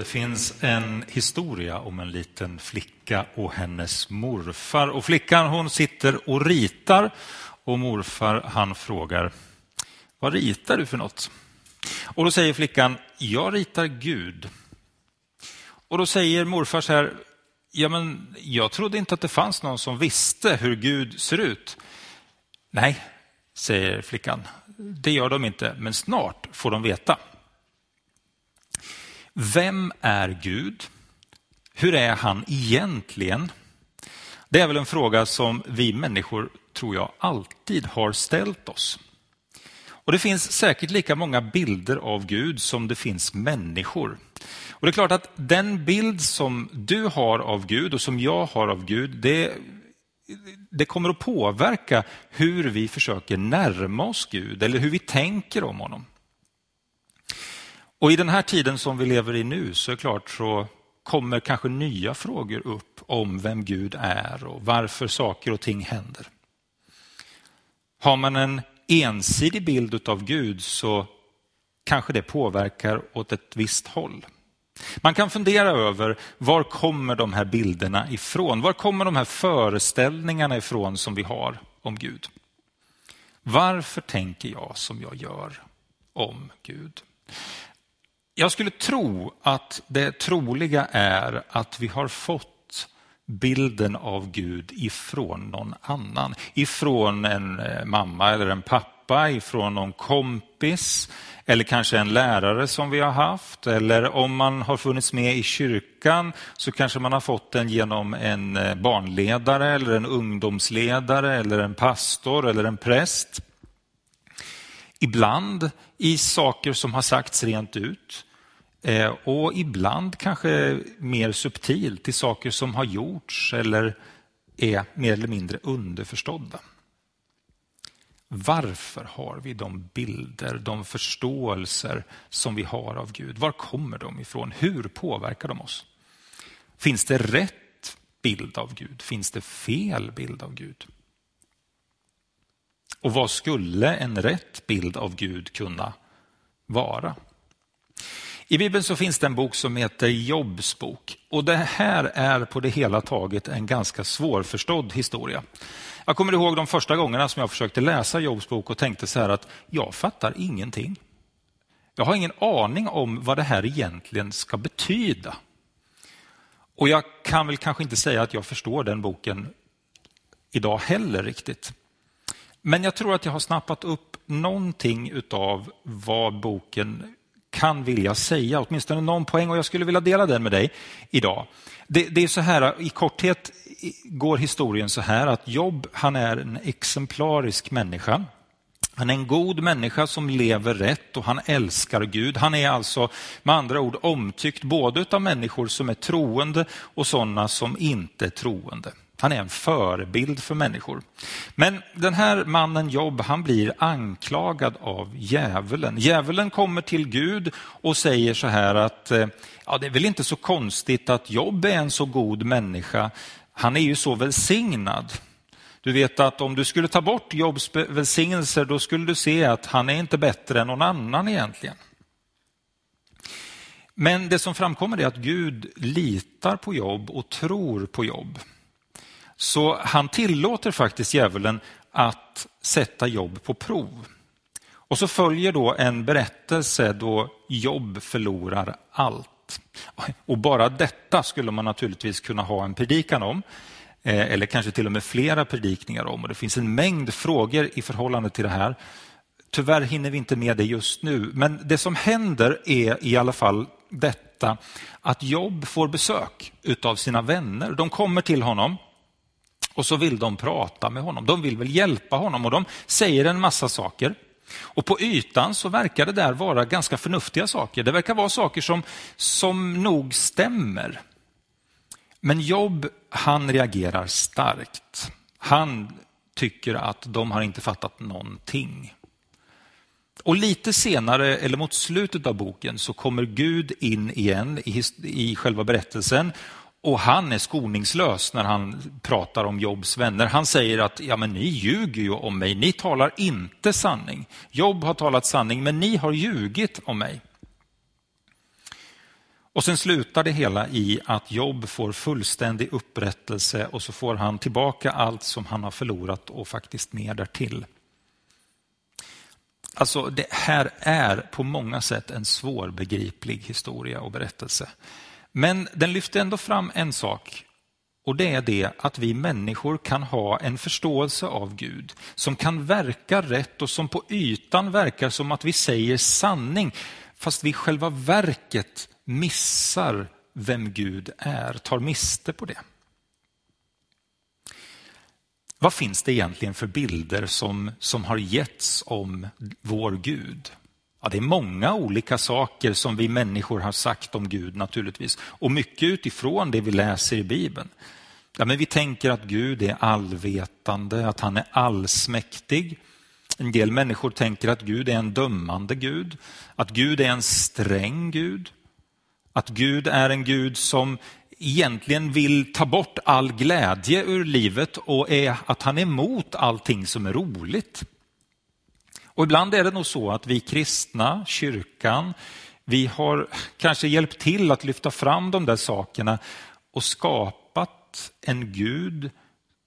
Det finns en historia om en liten flicka och hennes morfar. Och Flickan hon sitter och ritar och morfar han frågar Vad ritar du för något? Och då säger flickan Jag ritar Gud. Och då säger morfar så här Ja, men jag trodde inte att det fanns någon som visste hur Gud ser ut. Nej, säger flickan. Det gör de inte, men snart får de veta. Vem är Gud? Hur är han egentligen? Det är väl en fråga som vi människor, tror jag, alltid har ställt oss. Och Det finns säkert lika många bilder av Gud som det finns människor. Och Det är klart att den bild som du har av Gud och som jag har av Gud, det, det kommer att påverka hur vi försöker närma oss Gud eller hur vi tänker om honom. Och i den här tiden som vi lever i nu så är det klart så kommer kanske nya frågor upp om vem Gud är och varför saker och ting händer. Har man en ensidig bild av Gud så kanske det påverkar åt ett visst håll. Man kan fundera över var kommer de här bilderna ifrån? Var kommer de här föreställningarna ifrån som vi har om Gud? Varför tänker jag som jag gör om Gud? Jag skulle tro att det troliga är att vi har fått bilden av Gud ifrån någon annan. Ifrån en eh, mamma eller en pappa, ifrån någon kompis eller kanske en lärare som vi har haft. Eller om man har funnits med i kyrkan så kanske man har fått den genom en eh, barnledare eller en ungdomsledare eller en pastor eller en präst. Ibland i saker som har sagts rent ut. Eh, och ibland kanske mer subtilt till saker som har gjorts eller är mer eller mindre underförstådda. Varför har vi de bilder, de förståelser som vi har av Gud? Var kommer de ifrån? Hur påverkar de oss? Finns det rätt bild av Gud? Finns det fel bild av Gud? Och vad skulle en rätt bild av Gud kunna vara? I Bibeln så finns det en bok som heter Jobs bok och det här är på det hela taget en ganska svårförstådd historia. Jag kommer ihåg de första gångerna som jag försökte läsa Jobs bok och tänkte så här att jag fattar ingenting. Jag har ingen aning om vad det här egentligen ska betyda. Och jag kan väl kanske inte säga att jag förstår den boken idag heller riktigt. Men jag tror att jag har snappat upp någonting utav vad boken kan vilja säga, åtminstone någon poäng och jag skulle vilja dela den med dig idag. Det, det är så här, i korthet går historien så här att Jobb, han är en exemplarisk människa. Han är en god människa som lever rätt och han älskar Gud. Han är alltså med andra ord omtyckt både av människor som är troende och sådana som inte är troende. Han är en förebild för människor. Men den här mannen Jobb, han blir anklagad av djävulen. Djävulen kommer till Gud och säger så här att eh, ja, det är väl inte så konstigt att Jobb är en så god människa. Han är ju så välsignad. Du vet att om du skulle ta bort Jobs välsignelser, då skulle du se att han är inte bättre än någon annan egentligen. Men det som framkommer är att Gud litar på Jobb och tror på Jobb. Så han tillåter faktiskt djävulen att sätta Jobb på prov. Och så följer då en berättelse då Jobb förlorar allt. Och bara detta skulle man naturligtvis kunna ha en predikan om. Eh, eller kanske till och med flera predikningar om. Och det finns en mängd frågor i förhållande till det här. Tyvärr hinner vi inte med det just nu. Men det som händer är i alla fall detta att Jobb får besök av sina vänner. De kommer till honom och så vill de prata med honom. De vill väl hjälpa honom och de säger en massa saker. Och på ytan så verkar det där vara ganska förnuftiga saker. Det verkar vara saker som, som nog stämmer. Men Jobb, han reagerar starkt. Han tycker att de har inte fattat någonting. Och lite senare, eller mot slutet av boken, så kommer Gud in igen i, i själva berättelsen och han är skoningslös när han pratar om Jobs vänner. Han säger att ja, men ni ljuger ju om mig, ni talar inte sanning. Jobb har talat sanning, men ni har ljugit om mig. Och sen slutar det hela i att Jobb får fullständig upprättelse och så får han tillbaka allt som han har förlorat och faktiskt mer därtill. Alltså det här är på många sätt en svårbegriplig historia och berättelse. Men den lyfter ändå fram en sak och det är det att vi människor kan ha en förståelse av Gud som kan verka rätt och som på ytan verkar som att vi säger sanning fast vi själva verket missar vem Gud är, tar miste på det. Vad finns det egentligen för bilder som, som har getts om vår Gud? Ja, det är många olika saker som vi människor har sagt om Gud naturligtvis. Och mycket utifrån det vi läser i Bibeln. Ja, men vi tänker att Gud är allvetande, att han är allsmäktig. En del människor tänker att Gud är en dömande Gud, att Gud är en sträng Gud, att Gud är en Gud som egentligen vill ta bort all glädje ur livet och är, att han är emot allting som är roligt. Och ibland är det nog så att vi kristna, kyrkan, vi har kanske hjälpt till att lyfta fram de där sakerna och skapat en Gud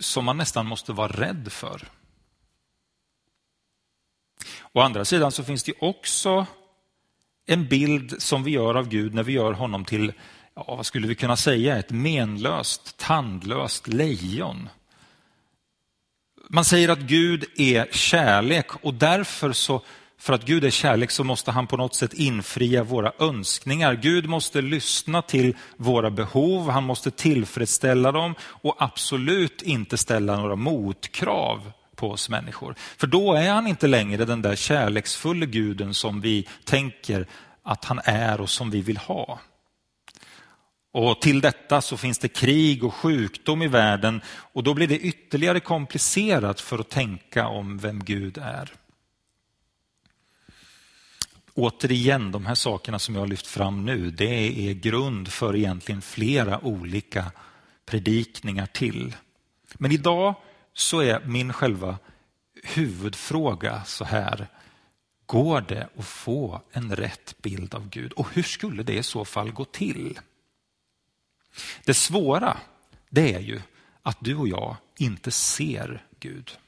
som man nästan måste vara rädd för. Å andra sidan så finns det också en bild som vi gör av Gud när vi gör honom till, ja, vad skulle vi kunna säga, ett menlöst, tandlöst lejon. Man säger att Gud är kärlek och därför så, för att Gud är kärlek så måste han på något sätt infria våra önskningar. Gud måste lyssna till våra behov, han måste tillfredsställa dem och absolut inte ställa några motkrav på oss människor. För då är han inte längre den där kärleksfulla guden som vi tänker att han är och som vi vill ha. Och till detta så finns det krig och sjukdom i världen och då blir det ytterligare komplicerat för att tänka om vem Gud är. Återigen, de här sakerna som jag har lyft fram nu, det är grund för egentligen flera olika predikningar till. Men idag så är min själva huvudfråga så här. Går det att få en rätt bild av Gud? Och hur skulle det i så fall gå till? Det svåra, det är ju att du och jag inte ser Gud.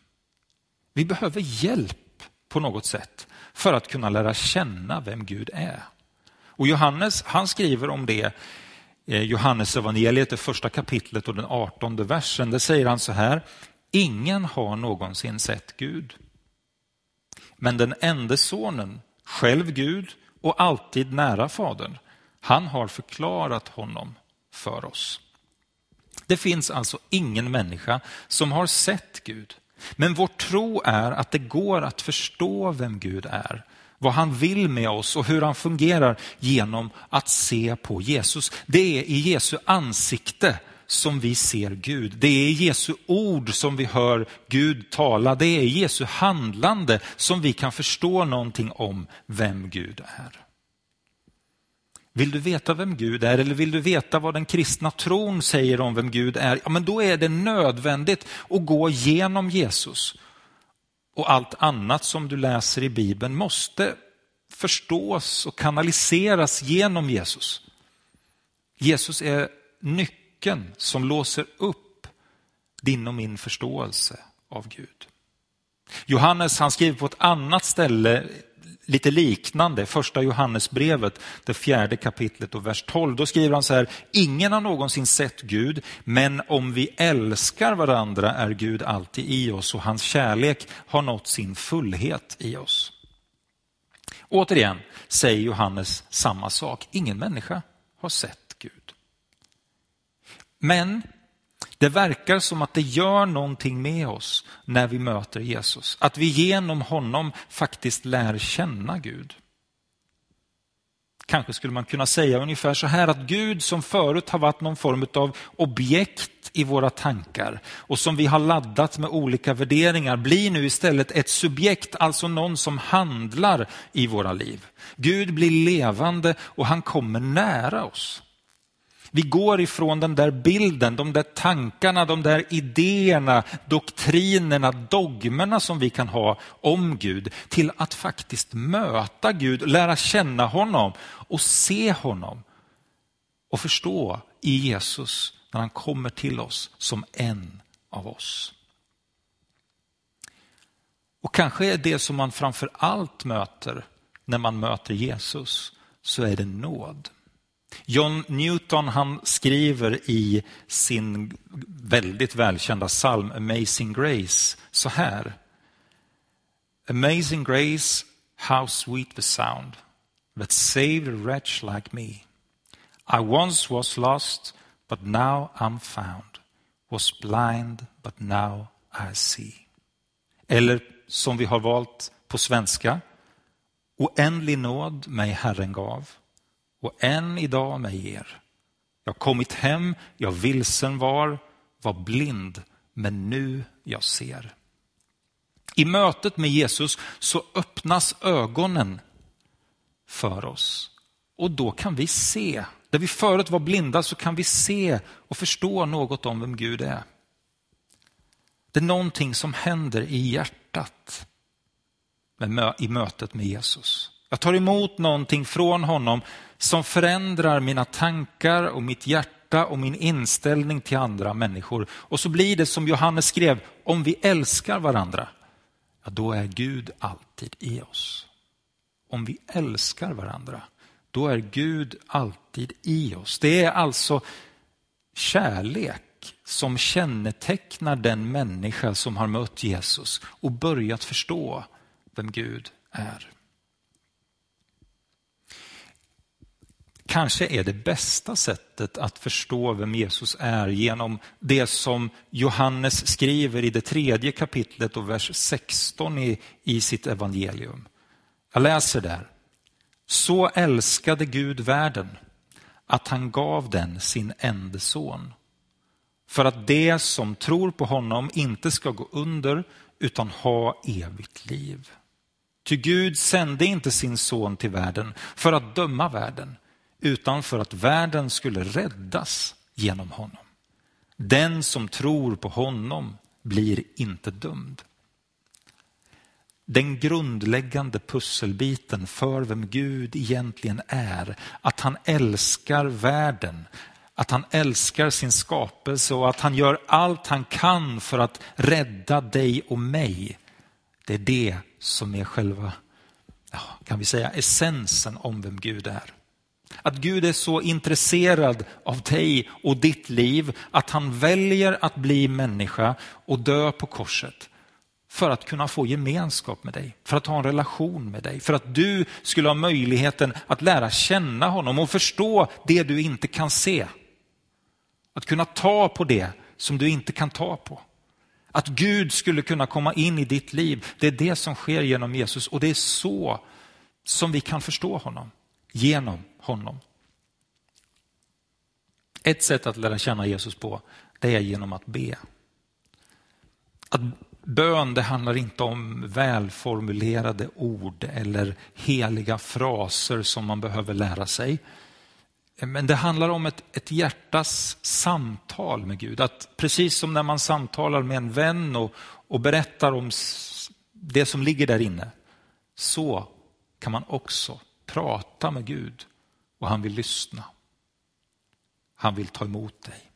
Vi behöver hjälp på något sätt för att kunna lära känna vem Gud är. Och Johannes, han skriver om det Johannes evangeliet, det första kapitlet och den artonde versen. Där säger han så här, ingen har någonsin sett Gud. Men den enda sonen, själv Gud och alltid nära Fadern, han har förklarat honom för oss. Det finns alltså ingen människa som har sett Gud. Men vår tro är att det går att förstå vem Gud är, vad han vill med oss och hur han fungerar genom att se på Jesus. Det är i Jesu ansikte som vi ser Gud. Det är Jesu ord som vi hör Gud tala. Det är Jesu handlande som vi kan förstå någonting om vem Gud är. Vill du veta vem Gud är eller vill du veta vad den kristna tron säger om vem Gud är? Ja, men då är det nödvändigt att gå genom Jesus. Och allt annat som du läser i Bibeln måste förstås och kanaliseras genom Jesus. Jesus är nyckeln som låser upp din och min förståelse av Gud. Johannes han skriver på ett annat ställe lite liknande, första Johannesbrevet, det fjärde kapitlet och vers 12. Då skriver han så här, ingen har någonsin sett Gud, men om vi älskar varandra är Gud alltid i oss och hans kärlek har nått sin fullhet i oss. Återigen säger Johannes samma sak, ingen människa har sett Gud. Men det verkar som att det gör någonting med oss när vi möter Jesus. Att vi genom honom faktiskt lär känna Gud. Kanske skulle man kunna säga ungefär så här att Gud som förut har varit någon form av objekt i våra tankar och som vi har laddat med olika värderingar blir nu istället ett subjekt, alltså någon som handlar i våra liv. Gud blir levande och han kommer nära oss. Vi går ifrån den där bilden, de där tankarna, de där idéerna, doktrinerna, dogmerna som vi kan ha om Gud till att faktiskt möta Gud, lära känna honom och se honom och förstå i Jesus när han kommer till oss som en av oss. Och kanske är det som man framför allt möter när man möter Jesus, så är det nåd. John Newton han skriver i sin väldigt välkända psalm Amazing Grace så här. Amazing grace, how sweet the sound that saved a wretch like me. I once was lost, but now I'm found. Was blind, but now I see. Eller som vi har valt på svenska. Oändlig nåd mig Herren gav och än idag mig ger. Jag kommit hem, jag vilsen var, var blind, men nu jag ser. I mötet med Jesus så öppnas ögonen för oss och då kan vi se. Där vi förut var blinda så kan vi se och förstå något om vem Gud är. Det är någonting som händer i hjärtat i mötet med Jesus. Jag tar emot någonting från honom som förändrar mina tankar och mitt hjärta och min inställning till andra människor. Och så blir det som Johannes skrev, om vi älskar varandra, ja, då är Gud alltid i oss. Om vi älskar varandra, då är Gud alltid i oss. Det är alltså kärlek som kännetecknar den människa som har mött Jesus och börjat förstå vem Gud är. Kanske är det bästa sättet att förstå vem Jesus är genom det som Johannes skriver i det tredje kapitlet och vers 16 i, i sitt evangelium. Jag läser där. Så älskade Gud världen att han gav den sin enda son. För att det som tror på honom inte ska gå under utan ha evigt liv. Ty Gud sände inte sin son till världen för att döma världen utan för att världen skulle räddas genom honom. Den som tror på honom blir inte dömd. Den grundläggande pusselbiten för vem Gud egentligen är, att han älskar världen, att han älskar sin skapelse och att han gör allt han kan för att rädda dig och mig. Det är det som är själva, kan vi säga, essensen om vem Gud är. Att Gud är så intresserad av dig och ditt liv att han väljer att bli människa och dö på korset för att kunna få gemenskap med dig, för att ha en relation med dig, för att du skulle ha möjligheten att lära känna honom och förstå det du inte kan se. Att kunna ta på det som du inte kan ta på. Att Gud skulle kunna komma in i ditt liv, det är det som sker genom Jesus och det är så som vi kan förstå honom, genom honom. Ett sätt att lära känna Jesus på, det är genom att be. Att bön, det handlar inte om välformulerade ord eller heliga fraser som man behöver lära sig. Men det handlar om ett, ett hjärtas samtal med Gud. Att precis som när man samtalar med en vän och, och berättar om det som ligger där inne, så kan man också prata med Gud och han vill lyssna. Han vill ta emot dig.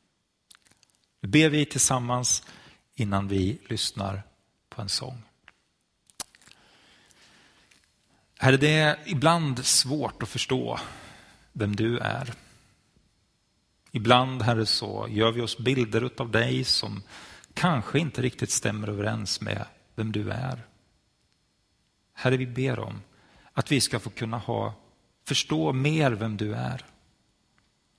Nu ber vi tillsammans innan vi lyssnar på en sång. Herre, det är ibland svårt att förstå vem du är. Ibland, Herre, så gör vi oss bilder av dig som kanske inte riktigt stämmer överens med vem du är. Herre, vi ber om att vi ska få kunna ha, förstå mer vem du är.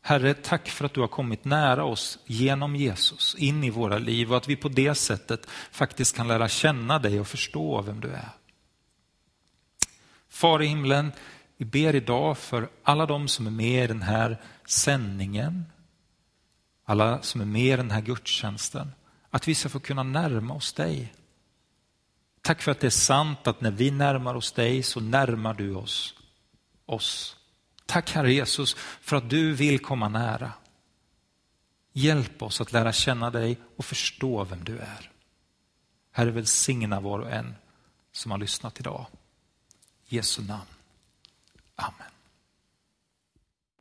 Herre, tack för att du har kommit nära oss genom Jesus in i våra liv och att vi på det sättet faktiskt kan lära känna dig och förstå vem du är. Far i himlen, vi ber idag för alla de som är med i den här sändningen, alla som är med i den här gudstjänsten, att vi ska få kunna närma oss dig. Tack för att det är sant att när vi närmar oss dig så närmar du oss. oss. Tack Herre Jesus för att du vill komma nära. Hjälp oss att lära känna dig och förstå vem du är. Herre välsigna var och en som har lyssnat idag. I Jesu namn. Amen.